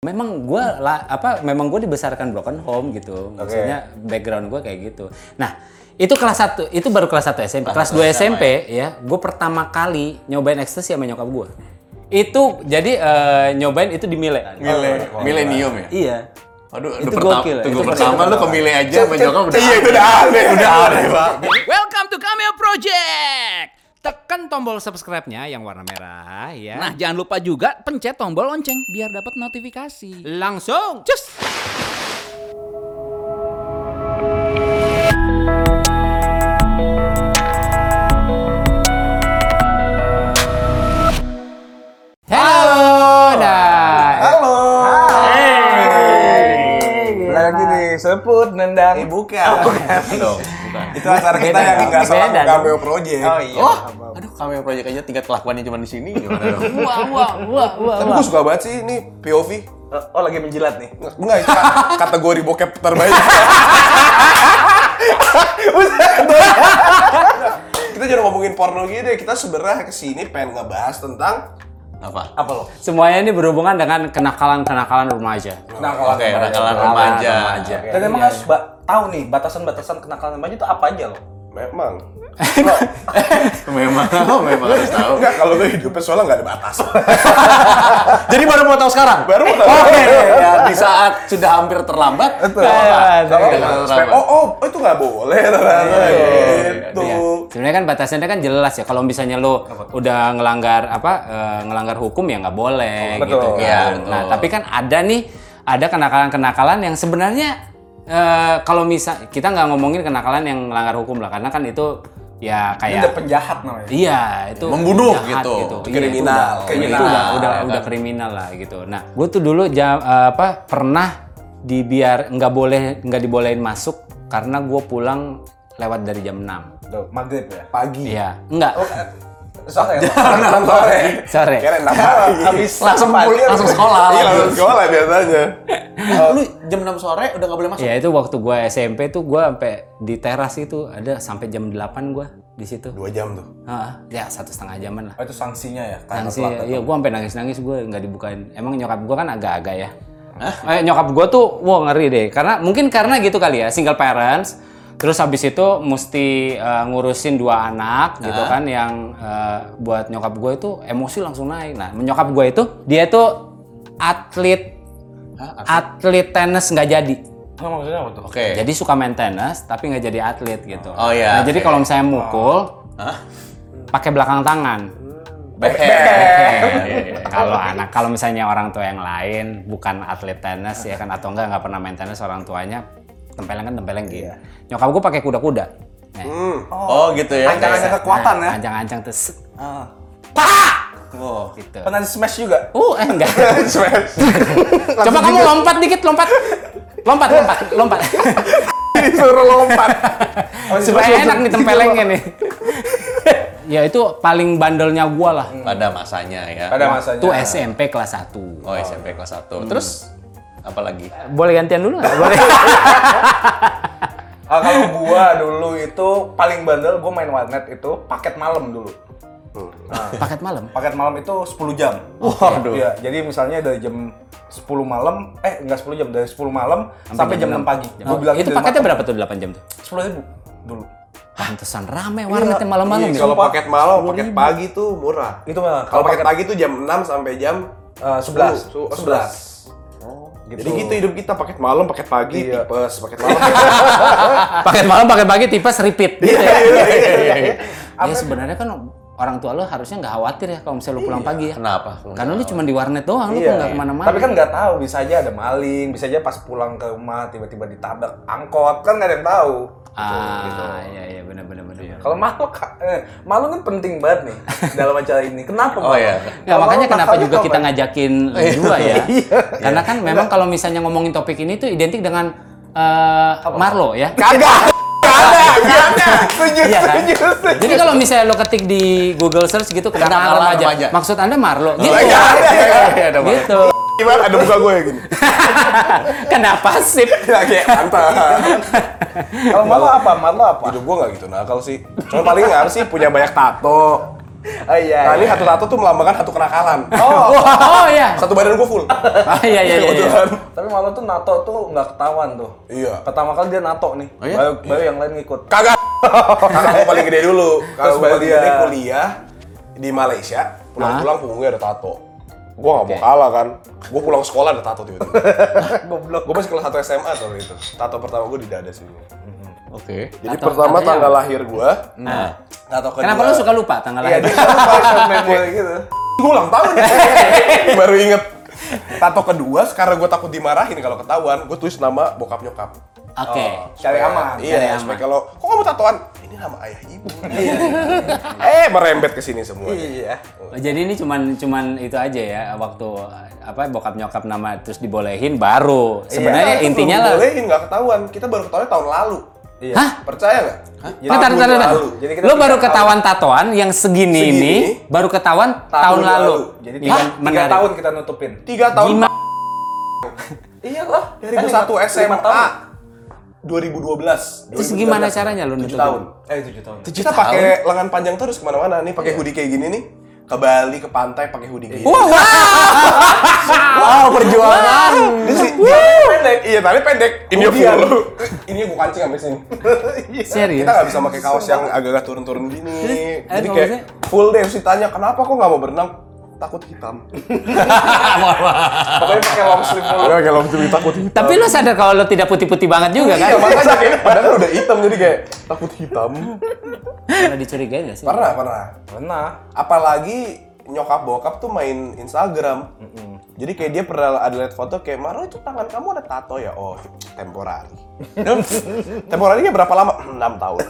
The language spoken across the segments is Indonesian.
Memang gue lah apa memang gue dibesarkan broken home gitu. Maksudnya background gue kayak gitu. Nah, itu kelas 1, itu baru kelas 1 SMP. Kelas 2 SMP ya, gue pertama kali nyobain ekstasi sama nyokap gue. Itu jadi eh, nyobain itu di Mile. Mile, milenium ya? Iya. Aduh, Itu itu pertama, gokil, tunggu itu pertama lu ke Mile aja sama nyokap udah Iya itu udah aneh, udah aneh pak. Welcome to Cameo Project. Tekan tombol subscribe-nya yang warna merah ya. Nah, jangan lupa juga pencet tombol lonceng biar dapat notifikasi. Langsung, cus. Halo. Nah. Lagi nendang. Eh bukan. Loh, bukan. Itu acara kita Beda yang nggak salah Beda cameo project. Oh iya. Oh, aduh cameo project aja tingkat kelakuannya cuma di sini gimana dong? wah wah wah wah. Tapi gue suka banget sih ini POV. Oh, oh, lagi menjilat nih. Nggak, Enggak, itu ka- kategori bokep terbaik. kita jangan ngomongin porno gini deh. Kita sebenarnya ke sini pengen ngebahas tentang Apa? Apa lo? Semuanya ini berhubungan dengan kenakalan-kenakalan remaja. Nah, kalau Oke, kenakalan remaja. remaja. Dan emang harus ba- tahu nih batasan-batasan kenakalan remaja itu apa aja lo? Memang. Memang, memang harus tahu. Enggak, kalau lu hidupnya soalnya nggak ada batas. Jadi baru mau tahu sekarang? Baru mau tahu. Oke, ya, di saat sudah hampir terlambat. Betul. Iya. supaya, oh, oh, oh, itu nggak boleh ternyata gitu. Iya. Sebenarnya kan batasannya kan jelas ya. Kalau misalnya lo udah ngelanggar apa eh, ngelanggar hukum ya nggak boleh Betul. gitu kan. Iya, betul. Nah, tapi kan ada nih ada kenakalan-kenakalan yang sebenarnya eh, kalau misal kita nggak ngomongin kenakalan yang melanggar hukum lah karena kan itu ya Ini kayak udah penjahat namanya. Iya, itu Membunuh jahat gitu. Iya, itu Kriminal. udah- Kriminal, Itu udah udah, ya udah kan? kriminal lah gitu. Nah, gue tuh dulu jam eh, apa pernah dibiar nggak boleh nggak dibolehin masuk karena gue pulang lewat dari jam 6. Tuh, maghrib ya. Pagi. Iya, enggak. Sore ya. Enam sore. Sore. Kira enam pagi. Habis Langsung pul- langsung sekolah. Iya, langsung sekolah biasanya. Lu jam 6 sore udah nggak boleh masuk? Ya itu waktu gue SMP tuh gue sampai di teras itu ada sampai jam 8 gue di situ. Dua jam tuh. Ah, ya satu setengah jaman lah. Oh, itu sanksinya ya. karena Sanksi, iya gue sampai nangis-nangis gue nggak dibukain. Emang nyokap gue kan agak-agak ya. Eh, nyokap gue tuh, wah ngeri deh. Karena mungkin karena gitu kali ya, single parents. Terus habis itu mesti eh, ngurusin dua anak gitu kan, yang eh, buat nyokap gue itu emosi langsung naik. Nah, nyokap gue itu dia tuh atlet atlet tenis nggak jadi. Oh, maksudnya apa tuh? Oke. Jadi suka main tenis tapi nggak jadi atlet gitu. Oh, iya, Nah, jadi oke. kalau misalnya mukul, Hah? pakai belakang tangan. Backhand. kalau anak kalau misalnya orang tua yang lain bukan atlet tenis ya kan atau enggak nggak pernah main tenis orang tuanya tempeleng kan tempeleng gitu. Nyokap gue pakai kuda-kuda. Nah, Hmm. Oh gitu ya. Ancang-ancang kekuatan ya. Ancang-ancang tuh. set, Ah. Oh. Gitu. Pernah di smash juga? Uh, eh enggak. Smash. Coba kamu lompat dikit, lompat. Lompat, lompat, lompat. Disuruh lompat. Supaya enak nih tempelengnya nih. ya itu paling bandelnya gua lah. Pada masanya ya. Pada masanya. Itu SMP kelas 1. Oh SMP kelas 1. Terus apa lagi? Boleh gantian dulu nggak? Boleh. Ah, kalau gua dulu itu paling bandel gua main warnet itu paket malam dulu. Paket malam. Paket malam itu 10 jam. Waduh. Iya, jadi misalnya dari jam 10 malam, eh enggak 10 jam, dari 10 malam sampai, jam 6 pagi. Gua bilang itu paketnya berapa tuh 8 jam tuh? 10 ribu dulu. Pantesan rame warnetnya malam-malam Iya, ya. Kalau paket malam, paket pagi tuh murah. Itu mah Kalau paket pagi tuh jam 6 sampai jam eh, 11. 10. 11. Jadi gitu hidup kita paket malam, paket pagi, Iya. tipes, paket malam. paket malam paket pagi tipes repeat gitu ya. Iya, ya sebenarnya kan orang tua lo harusnya nggak khawatir ya kalau misalnya lo pulang pagi ya. Kenapa? Karena lu cuma di warnet doang, lu Iya. kok nggak ke mana-mana. Tapi kan nggak tahu, bisa aja ada maling, bisa aja pas pulang ke rumah tiba-tiba ditabrak angkot, kan nggak ada yang tahu. ah, iya iya benar benar benar. Kalau malu, eh, malu kan penting banget nih dalam acara ini. Kenapa? Oh, iya. Ya makanya malu, kenapa juga kita kapan? ngajakin lu dua ya. Karena kan memang kalau misalnya ngomongin topik ini tuh identik dengan eh, Marlo ya. Kagak. Kagak. Setuju, Iya kan? setuju, setuju. Jadi kalau misalnya lo ketik di Google search gitu kenakalan Kenakalan remaja, remaja. maksud anda Marlo? Gitu. Iya, iya, iya. Ada banget. gitu. Gimana ada muka gue gini? Kenapa sih? Lagi antara. Kalau malu apa? Malu apa? Hidup gue gak gitu nakal sih. Cuma paling apa sih punya banyak tato. Oh iya. Nah ini satu tato tuh melambangkan satu kenakalan. Oh, oh iya. Satu badan gue full. Ah, iya iya iya. iya. Tapi malah tuh NATO tuh nggak ketahuan tuh. Iya. Pertama kali dia NATO nih. Oh iya? Baru, baru yang lain ngikut. Kagak. Kakak gue paling gede dulu. Kalau Terus baru paling dia. gede kuliah di Malaysia, pulang-pulang punggungnya ada tato. Gue gak mau kalah kan. Gue pulang sekolah ada tato tiba-tiba. Goblok. gue masih kelas 1 SMA tuh itu. Tato pertama gue di dada sini. Oke. Jadi Tato- pertama tatonya tanggal lahir gue. Nah. Tato kedua. Kenapa lu suka lupa tanggal Iya, lahir? dia kan paling memori gitu. Gue ulang tahun ya. Baru inget. Tato kedua, sekarang gue takut dimarahin kalau ketahuan, gue tulis nama bokap nyokap. Oke. Cari aman. Iya, Cari supaya aman. kalau kok kamu tatoan? Ini nama ayah ibu. eh, merembet ke sini semua. Iya. Oh, Jadi ini cuman cuman itu aja ya waktu apa bokap nyokap nama terus dibolehin baru. Sebenarnya Nah, itu intinya lah. Bolehin nggak ketahuan. Kita baru ketahuan tahun lalu. Iya. Hah? Percaya nggak? Jadi- bentar. lalu. Jadi kita Lu tiga baru tahun. ketahuan tatoan yang segini, Segini. ini baru ketahuan tahun, Tahun lalu. lalu. Jadi Iya tiga, kan? tiga Menarik. tahun kita nutupin. Tiga tahun Gimana? Iya lah. dari satu SMA. 2012. Terus gimana caranya lu 7 tahun. Eh tujuh tahun. Kita pakai lengan panjang terus ke mana-mana nih, pakai hoodie kayak gini nih. Ke Bali, ke pantai pakai hoodie gini. Wow, wow. Wow, perjuangan. Sih, pendek. Iya, tadi pendek. Ini full. Ini gue kancing sampai sini. Serius? Kita nggak bisa pakai kaos yang agak-agak turun-turun gini. eh, Jadi kalau kayak full deh. Terus ditanya, kenapa kok nggak mau berenang? Takut hitam. Pokoknya pakai long sleeve mulu. Kayak long sleeve takut hitam. Tapi lu sadar kalau lu tidak putih-putih banget juga kan? Iya, makanya kayak padahal udah hitam jadi kayak takut hitam. Pernah dicurigain gak sih? Pernah, pernah. Pernah. Apalagi nyokap bokap tuh main Instagram. Jadi kayak dia pernah ada lihat foto kayak Maro itu tangan kamu ada tato ya? Oh, temporari. Temporarinya berapa lama? 6 tahun.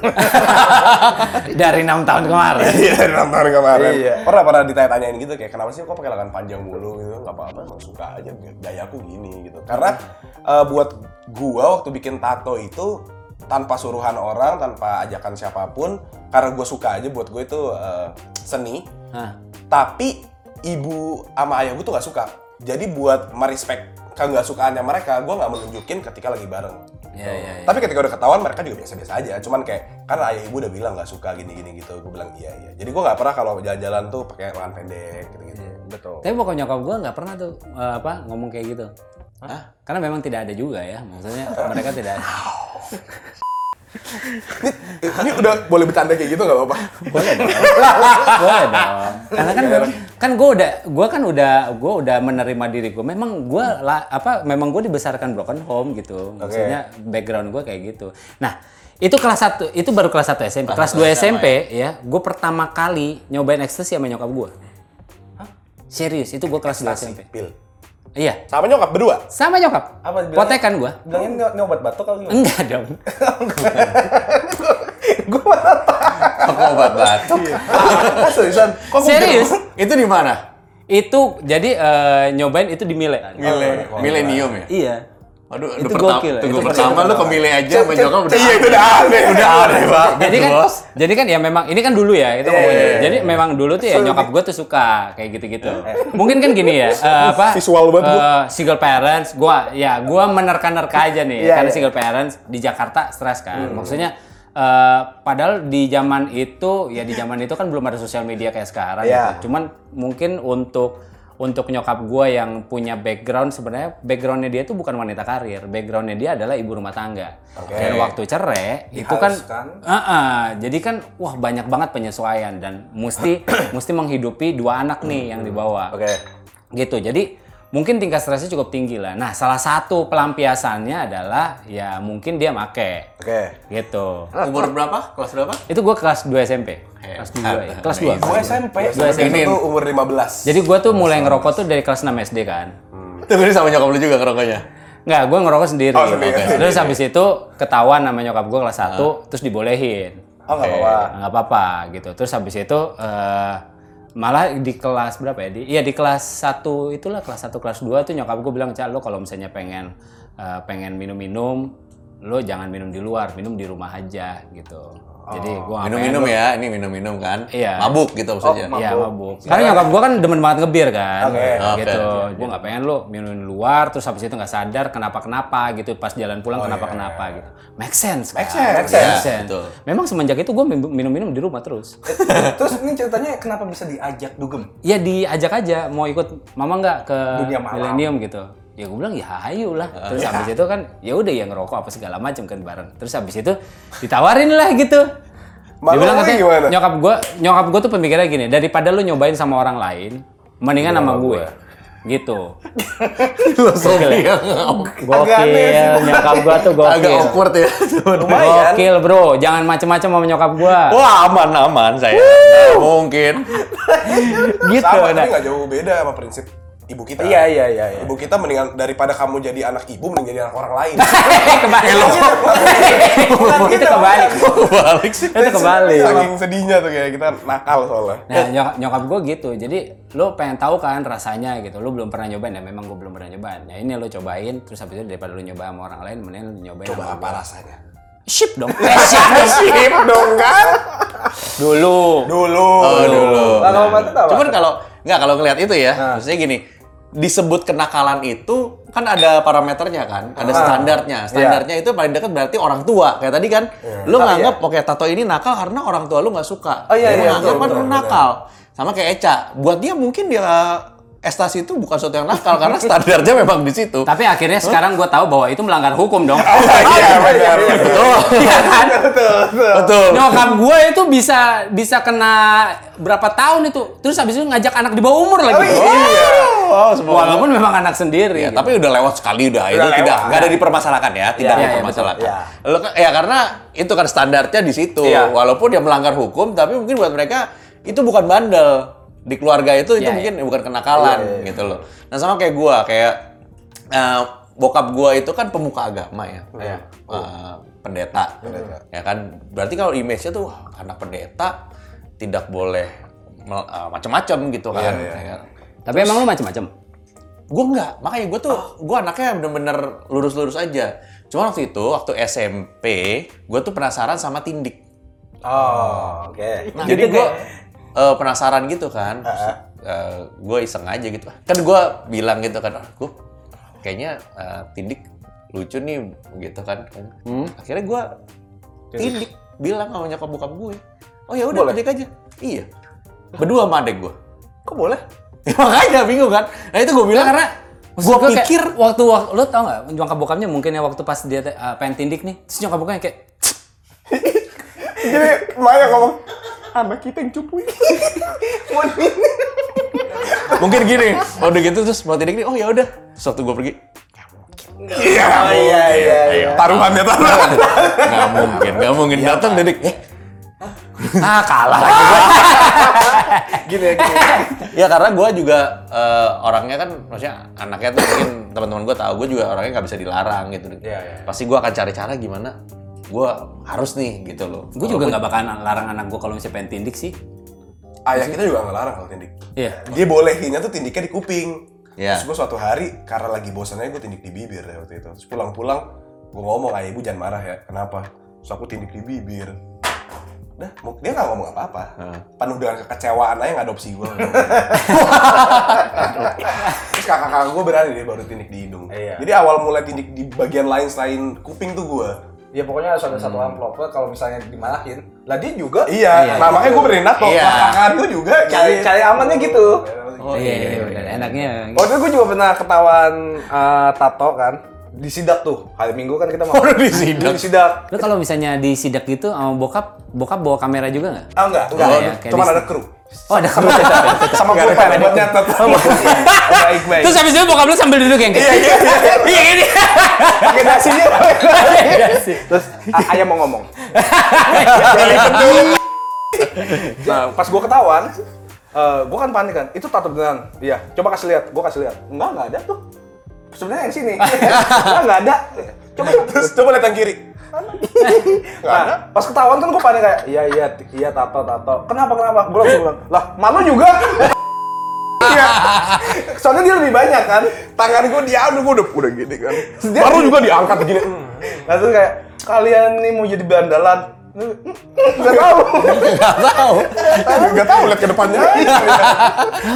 Dari enam tahun kemarin. Iya, dari 6 tahun kemarin. Iya. Pernah pernah ditanya-tanyain gitu kayak kenapa sih kok pakai lengan panjang mulu gitu? Enggak apa-apa, emang suka aja gayaku gini gitu. Karena eh, buat gua waktu bikin tato itu tanpa suruhan orang, tanpa ajakan siapa pun, karena gua suka aja buat gue itu eh, seni. Hah. Tapi ibu sama ayah gue tuh gak suka. Jadi buat merespek kagak sukaannya mereka, gue nggak menunjukin ketika lagi bareng. Iya, iya, iya. Tapi ketika udah ketahuan mereka juga biasa-biasa aja. Cuman kayak karena ayah ibu udah bilang nggak suka gini-gini gitu, gue bilang iya iya. Jadi gue nggak pernah kalau jalan-jalan tuh pakai lengan pendek gitu-gitu. Betul. Tapi bokap nyokap gue nggak pernah tuh eh, apa ngomong kayak gitu. Hah? Karena memang tidak ada juga ya, maksudnya mereka tidak. ada. Ini udah boleh bercanda kayak gitu nggak apa-apa? Boleh dong. Boleh dong. Karena kan kan gue udah gue kan udah gue udah menerima diri gue. Memang gue lah apa memang gue dibesarkan broken home gitu. Maksudnya background gue kayak gitu. Nah, itu kelas 1, itu baru kelas 1 SMP. Kelas 2 SMP ya, gue pertama kali nyobain ekstasi sama nyokap gue. Serius, itu gue kelas 2 SMP. Pil. Iya, Sama nyokap berdua. sama nyokap. Apa bilangnya? Potekan gue. Bilangin nggak nggak obat batuk kali gimana? Enggak dong. Gue mana Aku obat batuk. tahu. Seriusan. Kok gua Serius? Itu di mana? itu jadi eh, nyobain itu di Mile. Mile, Milenium ya? Iya. Aduh, Itu gokil, tunggu itu pertama lu ke Mile aja sama nyokap udah Iya itu udah aneh. udah aneh banget. jadi kan bos. jadi kan ya memang ini kan dulu ya itu ngomongnya. jadi memang dulu tuh ya nyokap gue tuh suka kayak gitu-gitu mungkin kan gini ya eh, apa Visual banget gua. eh, single parents gue ya gue menerka-nerka aja nih Iya, karena iya. single parents di Jakarta stres kan maksudnya eh, padahal di zaman itu ya di zaman itu kan belum ada sosial media kayak sekarang Iya. gitu. cuman mungkin untuk untuk nyokap gue yang punya background sebenarnya backgroundnya dia tuh bukan wanita karir backgroundnya dia adalah ibu rumah tangga dan waktu cerai itu kan Diharuskan. Ah, jadi kan wah banyak banget penyesuaian dan mesti mesti menghidupi dua anak nih yang dibawa. Oke. Gitu. Jadi mungkin tingkat stresnya cukup tinggi lah. Nah, salah satu pelampiasannya adalah ya mungkin dia make Oke. gitu. Umur berapa? Kelas berapa? Itu gua kelas 2 SMP. Kelas 2 ya. Kelas 2. Gue SMP. Dua SMP. Itu tuh umur 15. Jadi gua tuh mulai ngerokok tuh dari kelas 6 SD kan. Tunggu ini sama nyokap lu juga ngerokoknya. Nggak, gue ngerokok sendiri. Oh, sendiri. Terus habis itu ketahuan sama nyokap gue kelas 1, terus dibolehin. Oh nggak apa-apa. nggak apa-apa gitu. Terus habis itu eh, malah di kelas berapa ya? Di, iya di kelas 1 itulah kelas 1 kelas 2 tuh nyokap gue bilang, "Cak, lo kalau misalnya pengen eh, pengen minum-minum lo jangan minum di luar, minum di rumah aja gitu. Jadi gua nggak Minum-minum ya, ini minum-minum kan? Iya. Mabuk gitu maksudnya. Oh, Iya Mabuk. mabuk. Karena nyokap gua kan demen banget ngebir kan, Oke. gitu. Oke. Gua nggak pengen lo minum di luar, terus habis itu nggak sadar kenapa kenapa gitu, pas jalan pulang kenapa iya, kenapa gitu. Make sense. Make kan? sense. Make Iya, sense. betul. Memang semenjak itu gua minum- minum-minum di rumah terus. Terus ini ceritanya kenapa bisa diajak dugem? Ya diajak aja mau ikut mama nggak ke Dunia malam. Millennium gitu. Ya gue bilang ya ayo lah. Terus habis itu kan ya udah ya ngerokok apa segala macam kan bareng. Terus habis itu ditawarin lah gitu. Mak Dia bilang katanya gimana? nyokap gua nyokap gua tuh pemikirannya gini, daripada lu nyobain sama orang lain, mendingan sama gue. Gitu. Filosofi yang Gokil, nyokap gua tuh agak gokil. awkward ya. Lumayan. Gokil, Bro. Jangan macem-macem sama nyokap gua. Wah aman aman saya. Nggak mungkin. gitu. Sama, nah. tapi nggak jauh beda sama prinsip ibu kita. Iya iya iya. iya. Ibu kita mendingan daripada kamu jadi anak ibu, mending jadi anak orang lain. kebalik. itu kebalik. Balik sih. Itu kebalik. Saking sedihnya tuh kayak kita nakal soalnya. Nah, nyokap, nyokap gue gitu. Jadi, lo pengen tahu kan rasanya gitu. Lo belum pernah nyobain ya, memang gue belum pernah nyobain. Ya ini lo cobain, terus habis itu daripada lo nyoba sama orang lain, mending lo nyobain Coba apa gua. rasanya? Ship dong. Eh, ship, Sip dong kan? Dulu. Dulu. Oh dulu. Mati tahu. Cuman kalau nggak kalau ngelihat itu ya, maksudnya gini, disebut kenakalan itu kan ada parameternya kan, ada standarnya. Standarnya itu paling dekat berarti orang tua. Kayak tadi kan, lu nganggap oke tato ini nakal karena orang tua lu nggak suka. Oh, iya, Lu iya, nganggap betul, kan betul, lu nakal. Sama kayak Eca, buat dia mungkin dia estasi itu bukan sesuatu yang nakal karena standarnya memang di situ. Tapi akhirnya sekarang gue tahu bahwa itu melanggar hukum dong. Iya, benar. Betul. Iya kan? Betul. Nyokap gue itu bisa bisa kena berapa tahun itu. Terus habis itu ngajak anak di bawah umur lagi. Oh, semua. Walaupun memang anak sendiri. Ya, gitu. tapi udah lewat sekali udah, itu Udah tidak lewat. nggak ada dipermasalahkan ya, tidak Iya, iya, dipermasalahkan. betul. Lo kan- ya karena itu kan standarnya di situ. Iya. Walaupun dia melanggar hukum, tapi mungkin buat mereka itu bukan bandel. Di keluarga itu itu Iya, mungkin bukan kenakalan gitu loh. Nah, sama kayak gua kayak eh, bokap gua itu kan pemuka agama ya. Iya. Eh, pendeta. Ya kan berarti kalau image-nya tuh wah, anak pendeta tidak boleh mel- eh, macam-macam gitu kan. Iya, iya. Ya. Tapi emang lu macem-macem? Gue enggak, makanya gue tuh, gue anaknya bener-bener lurus-lurus aja. Cuma waktu itu, waktu SMP, gue tuh penasaran sama tindik. Oh, oke. Nah, Gitu jadi gue kayak- penasaran gitu kan. gue iseng aja gitu. Kan gue bilang gitu kan, gue kayaknya eh, tindik lucu nih gitu kan. Akhirnya gue tindik, bilang sama nyokap bokap gue. Oh ya udah tindik aja. Iya. Berdua sama adek gue. Kok boleh? Ya, makanya bingung kan. Nah itu gue bilang karena gue Maksud gua kayak pikir waktu, waktu lo tau nggak nyokap bokapnya mungkin ya waktu pas dia uh, pengen tindik nih terus nyokap bokapnya kayak Jadi Maya ngomong, anak kita yang cupu mungkin gini oh, udah gitu terus mau tindik nih oh ya udah waktu gue pergi Iya, Oh, iya, iya, iya. Taruhannya taruhan. nggak mungkin nggak mungkin datang tindik eh ah kalah lagi gua. Gini ya, gini. ya karena gue juga eh, orangnya kan maksudnya anaknya tuh mungkin teman-teman gue tahu gue juga orangnya nggak bisa dilarang gitu Iya, iya. pasti gue akan cari cara gimana gue harus nih gitu loh gue juga nggak bakalan larang anak gue kalau misalnya pengen tindik sih Ayah kita juga ngelarang kalau tindik. iya Dia bolehinnya tuh tindiknya di kuping. Iya. Terus gue suatu hari karena lagi bosannya gue tindik di bibir ya waktu itu. Terus pulang-pulang gue ngomong ayah ibu jangan marah ya. Kenapa? Terus aku tindik di bibir. Mau- dia nggak ngomong apa-apa. Penuh dengan kekecewaan aja ngadopsi gue. Terus kakak-kakak gue berani dia baru tindik di hidung. Iya. Jadi awal mulai tindik di bagian lain selain kuping tuh gue. Ya pokoknya harus ada satu amplop kalau misalnya dimarahin. Lah dia juga Iya, nah makanya gue berani nato. Iya. Kakak gue juga. cari gitu. cari amannya gitu. oh iya iya iya enaknya Waktu itu gue juga pernah ketahuan eh, tato kan di sidak tuh hari minggu kan kita mau Oh, di sidak. di sidak lo kalau misalnya di sidak gitu sama bokap bokap bawa kamera juga nggak Ah enggak, enggak. Enggak ya, di- ada kru. Oh ada kamera Sama gue pen buat nyatet. baik baik. Terus habis itu bokap lu sambil duduk yang kayak iya gini Pakai nasinya. terus a- ayah mau ngomong. Nah pas gue ketahuan eh gue kan panik kan. Itu tato beneran iya. Coba kasih lihat. Gue kasih lihat. Enggak enggak ada tuh. Sebenarnya yang sini. Enggak enggak ada. Coba Terus coba lihat yang kiri. Nah, pas ketahuan kan gue panik kayak, iya iya iya tato tato. Kenapa kenapa? Gue langsung bilang, lah malu juga. Iya. Soalnya dia lebih banyak kan. Tangan gue diadu, gue udah udah gini kan. Baru juga diangkat gini. Hmm. Nah terus kayak kalian nih mau jadi berandalan. Gak tahu. Nggak tahu. Gak tau lihat ke depannya.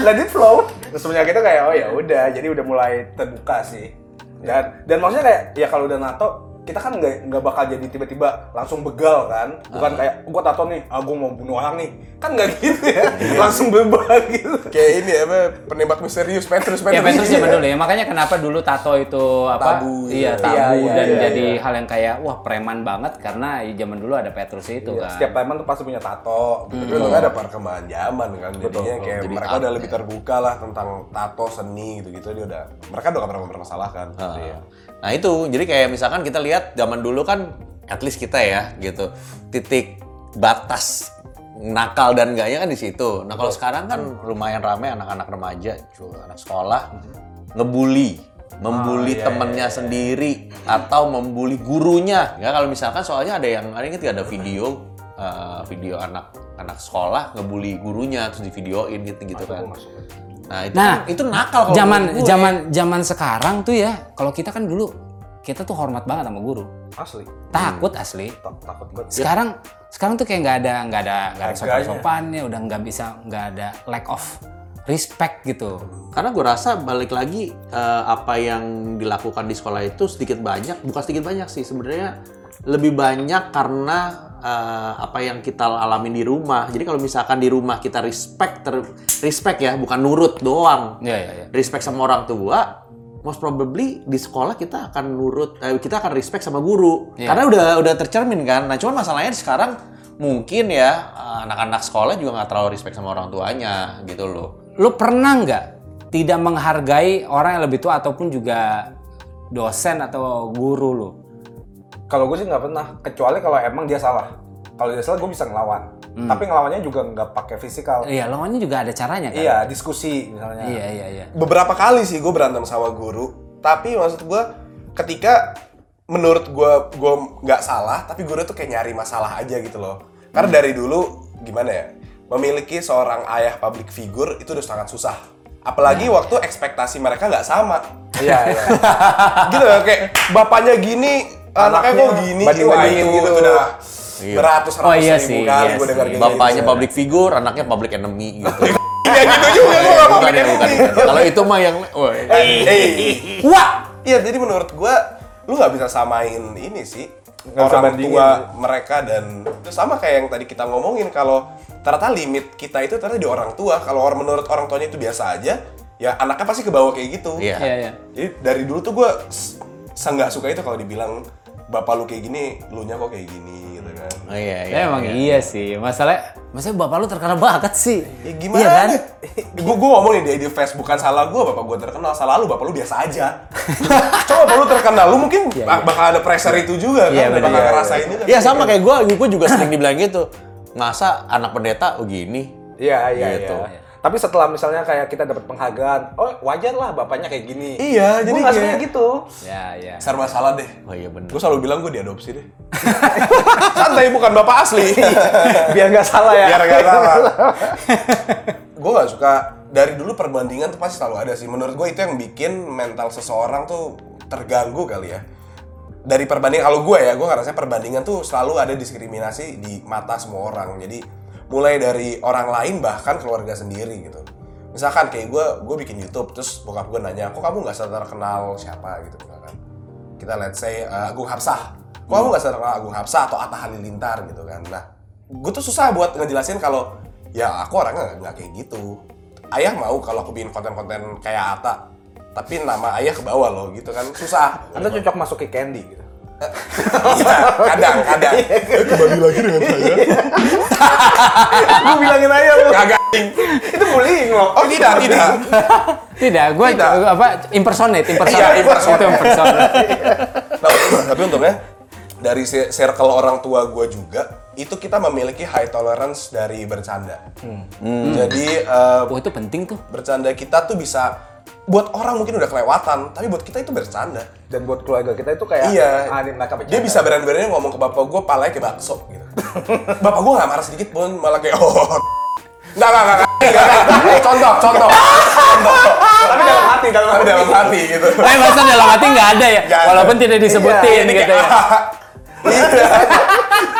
Let it flow. Terus semenjak itu kayak oh ya udah, jadi udah mulai terbuka sih. Dan dan maksudnya kayak ya kalau udah nato kita kan nggak nggak bakal jadi tiba-tiba langsung begal kan bukan kayak gua tato nih ah gua mau bunuh orang nih kan nggak gitu ya langsung bebal gitu Kayak ini apa penembak misterius Petrus Ya Petrus. Petrus zaman dulu ya, makanya kenapa dulu tato itu apa? Tabu, Iya, iya. tabu Iya, iya, dan iya, jadi iya. hal yang kayak wah preman banget karena ya zaman dulu ada Petrus itu Iya, kan. setiap preman tuh pasti punya tato gitu. Tapi untungnya ada perkembangan zaman kan, jadinya Betul, kayak jadi mereka udah ya. lebih terbuka lah tentang tato seni gitu-gitu dia udah mereka udah gak pernah mempermasalahkan. Heeh. Nah itu, jadi kayak misalkan kita lihat zaman dulu kan, at least kita ya gitu, titik batas nakal dan enggaknya kan di situ. Nah kalau sekarang kan lumayan ramai anak-anak remaja, anak sekolah ngebully, membuli temennya sendiri atau membuli gurunya. Ya kalau misalkan soalnya ada yang ada inget nggak? Ada video eh, video anak anak sekolah ngebully gurunya terus divideoin gitu gitu kan. Nah itu Nah, itu nakal kalau Zaman zaman zaman sekarang tuh ya, kalau kita kan dulu kita tuh hormat banget sama guru. asli Takut asli. Tak- takut banget Sekarang sekarang tuh kayak nggak ada nggak ada nggak ada Harganya. sopan-sopannya, udah nggak bisa nggak ada lack of respect gitu. Karena gue rasa balik lagi eh, apa yang dilakukan di sekolah itu sedikit banyak, bukan sedikit banyak sih sebenarnya lebih banyak karena eh, apa yang kita alamin di rumah. Jadi kalau misalkan di rumah kita respect, ter- respect ya, bukan nurut doang. Iya iya iya. Respect sama orang tua, most probably di sekolah kita akan nurut, eh, kita akan respect sama guru. Iya. Karena udah udah tercermin kan. Nah cuman masalahnya sekarang mungkin ya eh, anak-anak sekolah juga nggak terlalu respect sama orang tuanya gitu loh. Lu pernah nggak tidak menghargai orang yang lebih tua ataupun juga dosen atau guru lu? kalau gue sih nggak pernah kecuali kalau emang dia salah kalau dia salah gue bisa ngelawan tapi ngelawannya juga nggak pakai fisikal Iya, lawannya juga ada caranya kan? iya diskusi misalnya Iya, iya, iya. Beberapa kali sih gue berantem sama guru, tapi maksud gue ketika menurut gue gue nggak salah, tapi guru tuh kayak nyari masalah aja gitu loh. Karena dari dulu gimana ya, memiliki seorang ayah public figure itu udah sangat susah. Apalagi waktu ekspektasi mereka nggak sama. iya iya gitu loh, kayak bapaknya gini, anaknya kok Anaknya gini, banding-bandingin Wah, itu gitu. udah Iya. beratus-ratus Oh, iya ribu sih, kali iya gue dengar kayak Bapaknya gitu. public figure, anaknya public enemy gitu. Ya gitu juga gue gak bukan ya, bukan. bukan. Kalau itu mah yang. Eh, Wah! Iya, jadi menurut gua lu nggak bisa samain ini sih bisa orang bandingin. tua mereka dan itu sama kayak yang tadi kita ngomongin kalau ternyata limit kita itu ternyata di orang tua. Kalau orang menurut orang tuanya itu biasa aja, ya anaknya pasti ke bawah kayak gitu. Iya. Iya, iya. Jadi dari dulu tuh gua s- nggak suka itu kalau dibilang bapak lu kayak gini, lu nya kok kayak gini gitu kan. Oh, iya, iya. Ya, emang iya. sih. Masalah masalah bapak lu terkenal banget sih. Ya gimana? Iya kan? gue gue ngomong nih di, di Facebook bukan salah gue, bapak gue terkenal, salah lu, bapak lu biasa aja. Coba bapak lu terkenal, lu mungkin bak- bakal ada pressure itu juga kan, Iya, bener. bakal Iya, ngerasain itu. Iya sama kayak gue, gue juga sering dibilang gitu. Masa anak pendeta oh gini? iya iya Gitu. iya tapi setelah misalnya kayak kita dapat penghargaan oh wajar lah bapaknya kayak gini Iya, jadi gue nggak kayak- gitu Ya, ya. Serba salah deh. Oh iya bener. Gue selalu bilang gue diadopsi deh. Santai, bukan bapak asli. biar nggak salah ya Biar gak salah. gue gak suka, dari dulu perbandingan tuh pasti selalu ada sih. Menurut gue itu yang bikin mental seseorang tuh terganggu kali ya. Dari perbandingan, kalau gue ya, gue ngerasa perbandingan tuh selalu ada diskriminasi di mata semua orang. Jadi mulai dari orang lain bahkan keluarga sendiri gitu. Misalkan kayak gue, gue bikin YouTube, terus bokap gue nanya, kok kamu gak terkenal siapa gitu misalkan. Kita let's say uh, Agung Hapsah. Kok kamu gak terkenal Agung Hapsah atau Atta Halilintar gitu kan. Nah, gue tuh susah buat ngejelasin kalau ya aku orangnya nggak- nggak kayak gitu. Ayah mau kalau aku bikin konten-konten kayak Atta, tapi nama ayah ke bawah loh gitu kan susah. anda cocok masuk ke candy gitu Iya, kadang, kadang. Kembali lagi dengan saya. gue bilangin aja lu Kagak. itu bullying loh Oh tidak, tidak. Tidak, gue apa impersonate, impersonate. Iya, impersonate. Itu impersonate. Tapi, tapi untungnya dari circle orang tua gue juga itu kita memiliki high tolerance dari bercanda. Jadi eh, Oh, itu penting tuh. bercanda kita tuh bisa buat orang mungkin udah kelewatan, tapi buat kita itu bercanda. dan buat keluarga kita itu kayak Iya. ini mereka Dia bisa berani-berani ngomong ke bapak gue palanya kayak bakso gitu. bapak gue gak marah sedikit pun malah kayak oh. Enggak, enggak, enggak. Contoh, contoh. Contoh. Tapi dalam hati, dalam Tapi hati. dalam hati gitu. Eh masa dalam hati nggak ada ya? Ada. Walaupun tidak disebutin Ini gitu ya. Iya.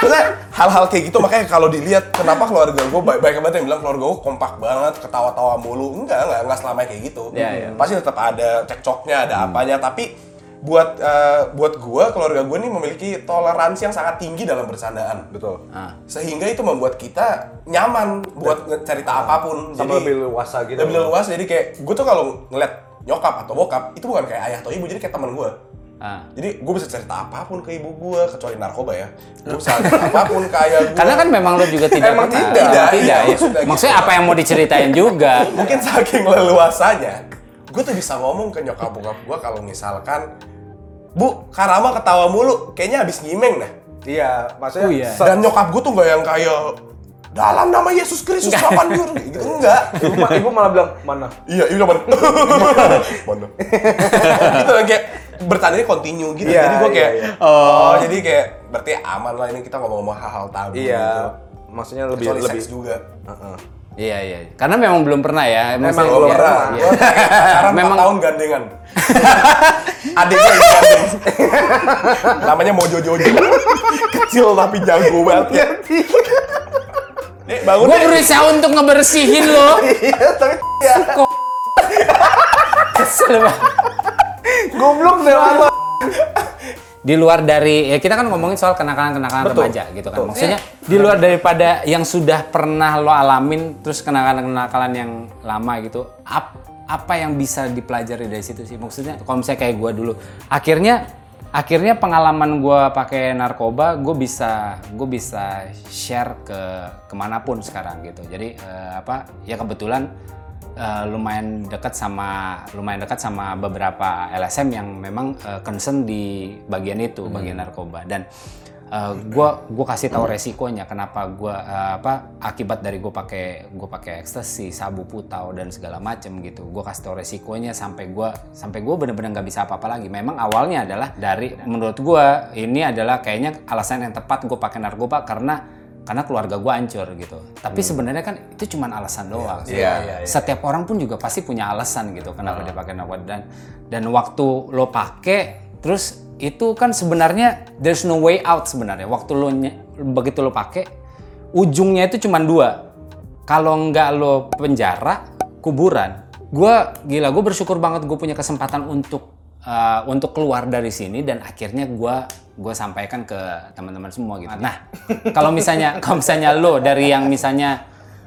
Maksudnya hal-hal kayak gitu makanya kalau dilihat kenapa keluarga gue baik banyak banget yang bilang keluarga gue kompak banget ketawa-tawa mulu. Enggak enggak enggak selamanya kayak gitu. Iya, iya. pasti tetap ada cekcoknya ada apanya. Tapi buat eh, buat gue keluarga gue nih memiliki toleransi yang sangat tinggi dalam bercandaan. Betul. sehingga itu membuat kita nyaman buat cerita apa pun. Sama lebih leluasa gitu. lebih luas jadi kayak gue tuh kalau ngeliat nyokap atau bokap itu bukan kayak ayah atau ibu. Jadi kayak teman gue Ah. jadi gue bisa cerita apa pun ke ibu gue kecuali narkoba ya gue bisa cerita apa pun ke ayah gue Karena kan memang lo juga tidak Emang pernah. tidak. Iya, tidak ya. maksudnya gitu. Maksudnya apa yang mau diceritain juga? mungkin saking leluasanya gue tuh bisa ngomong ke nyokap bokap gue kalau misalkan bu Karama ketawa mulu kayaknya habis nyimeng dah Iya, maksudnya Oh, iya. dan nyokap gue tuh nggak yang kayak dalam nama Yesus Kristus kapan dur gitu enggak ibu, ibu malah bilang mana? Iya, iya mana? mana? gitu kan kayak bertandanya continue gitu. Iya, jadi gue iya, kayak iya. oh. jadi kayak berarti aman lah ini kita ngomong-ngomong hal-hal tabu gitu. Iya. Maksudnya lebih Kecuali lebih seks juga. Heeh. Iya iya. Karena memang belum pernah ya. Memang Maksudnya- Belum iya, pernah. sekarang Memang- tahun gandengan. Adiknya yang gandeng. Namanya Mojo Jojo. Kecil tapi jago banget ya. Nih, bangun Gue deh. berusaha untuk ngebersihin lo. Iya, tapi ya. Kesel banget. Goblok deh lo. di luar dari ya kita kan ngomongin soal kenakalan-kenakalan Betul. remaja gitu kan. Maksudnya di luar daripada yang sudah pernah lo alamin terus kenakalan-kenakalan yang lama gitu. Ap, apa yang bisa dipelajari dari situ sih? Maksudnya kalau misalnya kayak gue dulu, akhirnya akhirnya pengalaman gue pakai narkoba, gue bisa gue bisa share ke ke mana pun sekarang gitu. Jadi eh, apa? Ya kebetulan eh, lumayan dekat sama lumayan dekat sama beberapa LSM yang memang eh, concern di bagian itu bagian narkoba. Dan gue gue kasih tahu resikonya kenapa gue apa akibat dari gue pakai gue pakai ekstasi sabu putau dan segala macem gitu. Gue kasih tahu resikonya sampai gue sampai gue bener-bener nggak bisa apa-apa lagi. Memang awalnya adalah dari menurut gue ini adalah kayaknya alasan yang tepat gue pakai narkoba karena karena keluarga gue hancur gitu. Tapi sebenarnya kan itu cuma alasan doang. Iya, iya, Setiap orang pun juga pasti punya alasan gitu kenapa dia pakai narkoba dan dan waktu lo pakai terus itu kan sebenarnya there's no way out sebenarnya. Waktu lo begitu lo pakai ujungnya itu cuma dua. Kalau nggak lo penjara, kuburan. Gua gila, gue bersyukur banget gue punya kesempatan untuk uh, untuk keluar dari sini dan akhirnya gua gue sampaikan ke teman-teman semua gitu. Nah, kalau misalnya kalau misalnya lo dari yang misalnya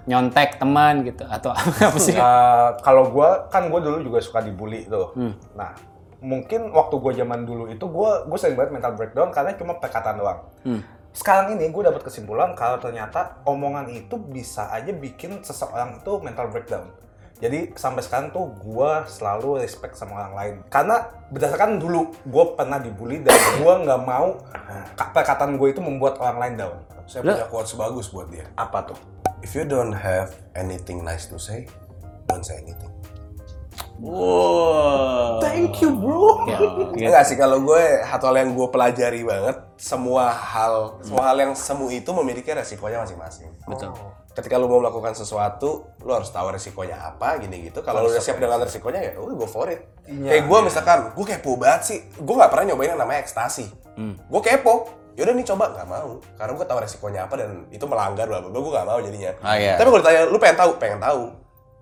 nyontek teman gitu atau apa sih? Eh, kalau gue kan gue dulu juga suka dibully tuh. Hmm. Nah mungkin waktu gue zaman dulu itu gue gue sering banget mental breakdown karena cuma perkataan doang. Hmm. Sekarang ini gue dapat kesimpulan kalau ternyata omongan itu bisa aja bikin seseorang itu mental breakdown. Jadi sampai sekarang tuh gue selalu respect sama orang lain. Karena berdasarkan dulu gue pernah dibully dan gue nggak mau ka- perkataan gue itu membuat orang lain down. Saya punya quotes bagus buat dia. Apa tuh? If you don't have anything nice to say, don't say anything. Wow. Thank you bro. Ya, Enggak sih kalau gue satu hal yang gue pelajari banget semua hal semua hal yang semu itu memiliki resikonya masing-masing. betul. Ketika lu mau melakukan sesuatu, lu harus tahu resikonya apa gini gitu. Kalau lu udah siap dengan resikonya ya udah go for it. Iya, Kayak gue misalkan, gue kepo banget sih. Gue nggak pernah nyobain yang namanya ekstasi. Gue kepo. Yaudah nih coba nggak mau karena gue tahu resikonya apa dan itu melanggar bla bla gue nggak mau jadinya. Ah, iya. Tapi kalau ditanya lu pengen tahu, pengen tahu.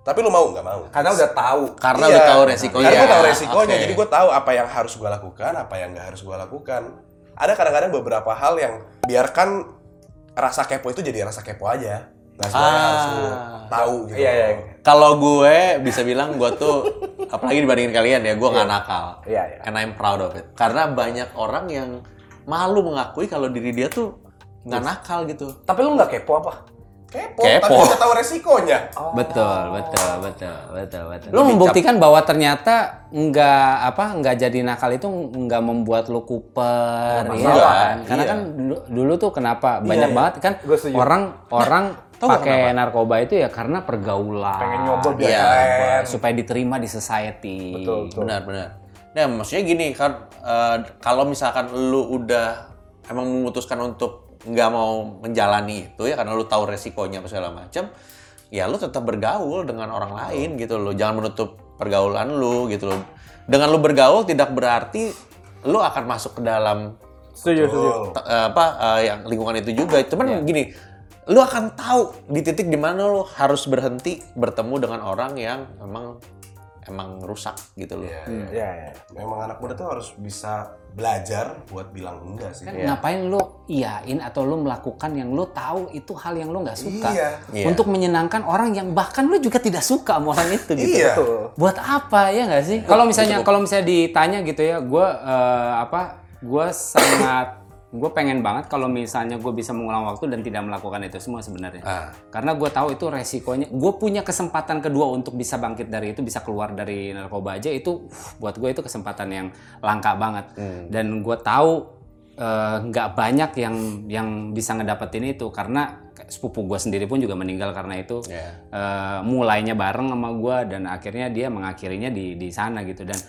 Tapi lu mau nggak mau? Karena udah tahu. Karena Iya. udah tahu resikonya. Karena gue tahu resikonya, Oke. jadi gue tahu apa yang harus gue lakukan, apa yang nggak harus gue lakukan. Ada kadang-kadang beberapa hal yang biarkan rasa kepo itu jadi rasa kepo aja. Nah, Ah. harus lu tahu gitu. Iya, iya. Kalau gue bisa bilang gue tuh apalagi dibandingin kalian ya, gue nggak nakal. Iya, iya. And I'm proud of it. Karena banyak orang yang malu mengakui kalau diri dia tuh nggak nakal gitu. Tapi lu nggak kepo apa? Kepo, Kepo. tapi kita tahu resikonya. Betul, betul, betul, betul, betul. Lo membuktikan bahwa ternyata nggak apa nggak jadi nakal itu nggak membuat lo kuper, ya kan? Karena iya. kan dulu, dulu tuh kenapa banyak iya. banget kan Gua orang orang pakai narkoba itu ya karena pergaulan, Pengen nyoba biar Iya, keren. supaya diterima di society. Betul, betul. Benar, benar. Nah, maksudnya gini kan, eh, kalau misalkan lu udah emang memutuskan untuk nggak mau menjalani itu ya karena lu tahu resikonya apa segala macam, ya lu tetap bergaul dengan orang lain gitu loh. Jangan menutup pergaulan lu gitu loh. Dengan lu bergaul tidak berarti lu akan masuk ke dalam Setuju, setuju. eh, apa eh, yang lingkungan itu juga. Cuman gini, lu akan tahu di titik di mana lu harus berhenti bertemu dengan orang yang emang emang rusak gitu loh. Iya, Iya, iya. Memang anak muda tuh harus bisa belajar buat bilang enggak sih. Kan ngapain lu iyain atau lu melakukan yang lu tahu itu hal yang lu nggak suka Iya. Iya. untuk menyenangkan orang yang bahkan lu juga tidak suka sama orang itu gitu. Iya. Buat apa ya nggak sih? Kalau misalnya kalau misalnya ditanya gitu ya, gue apa? Gue sangat gue pengen banget kalau misalnya gue bisa mengulang waktu dan tidak melakukan itu semua sebenarnya. Ah. Karena gue tahu itu resikonya. Gue punya kesempatan kedua untuk bisa bangkit dari itu, bisa keluar dari narkoba aja itu uh, buat gue itu kesempatan yang langka banget. Dan gue tahu eh, nggak banyak yang yang bisa ngedapetin itu karena sepupu gue sendiri pun juga meninggal karena itu. Iya. Eh, mulainya bareng sama gue dan akhirnya dia mengakhirinya di di sana gitu dan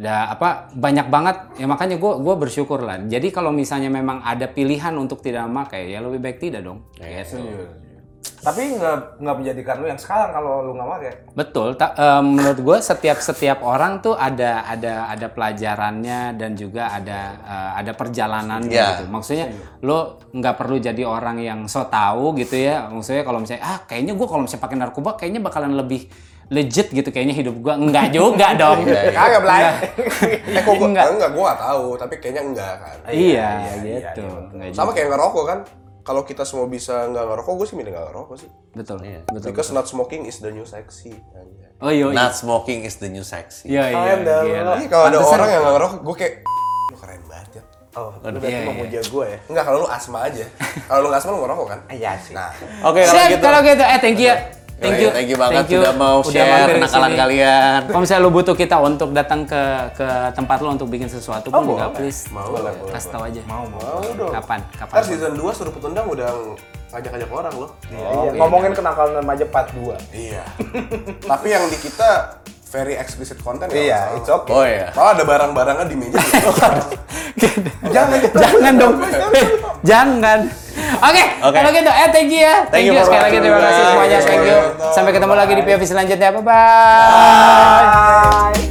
da, apa banyak banget ya makanya gue gua bersyukur lah jadi kalau misalnya memang ada pilihan untuk tidak memakai ya lebih baik tidak dong gitu. Tapi nggak nggak menjadikan lu yang sekarang kalau lu nggak pakai. Betul. Ta- eh, menurut gue setiap setiap orang tuh ada ada ada pelajarannya dan juga ada eh, ada perjalanannya Iya. gitu. Maksudnya lo nggak perlu jadi orang yang so tahu gitu ya. Maksudnya kalau misalnya ah kayaknya gue kalau misalnya pakai narkoba kayaknya bakalan lebih legit gitu kayaknya hidup gue enggak juga dong. Kagak belai. Eh kok gua, Enggak. enggak. gua gak tahu, tapi kayaknya enggak kan. Iya, iya, gitu. iya, Enggak Sama kayak ngerokok kan. Kalau kita semua bisa nggak ngerokok, gue sih milih nggak ngerokok sih. betul. Iya. Betul. Because not smoking is the new sexy. Oh iya. iya. Not smoking is the new sexy. Iya iya. Iya, kalau ada orang yang nggak ngerokok, gue kayak lu keren banget ya. Oh, lu berarti Iya, iya. memuja gue ya. Enggak, kalau lu asma aja. kalau lu asma lu ngerokok kan? Iya sih. Nah, Oke, kalau Siap, gitu. kalau gitu. Eh, thank you. Thank you. Thank you banget Thank you. sudah mau Udah share kenakalan kalian. Kalau misalnya lu butuh kita untuk datang ke ke tempat lu untuk bikin sesuatu pun juga please mau lah. kasih tahu aja. Mau, mau. Mau dong. Kapan? Kapan? Ntar season 2 suruh petundang udah ngajak-ngajak orang loh. Iya, ngomongin kenakalan remaja part 2. Iya. Tapi yang di kita very explicit content nggak Iya, masalah. it's okay. Oh iya. Malah ada barang-barangan di meja. jangan jangan dong. jangan. Oke, Oke. kalau gitu eh thank you ya. Thank, you you, sekali lagi terima kasih semuanya. Thank you. Sampai ketemu lagi di POV selanjutnya. Bye bye. Bye.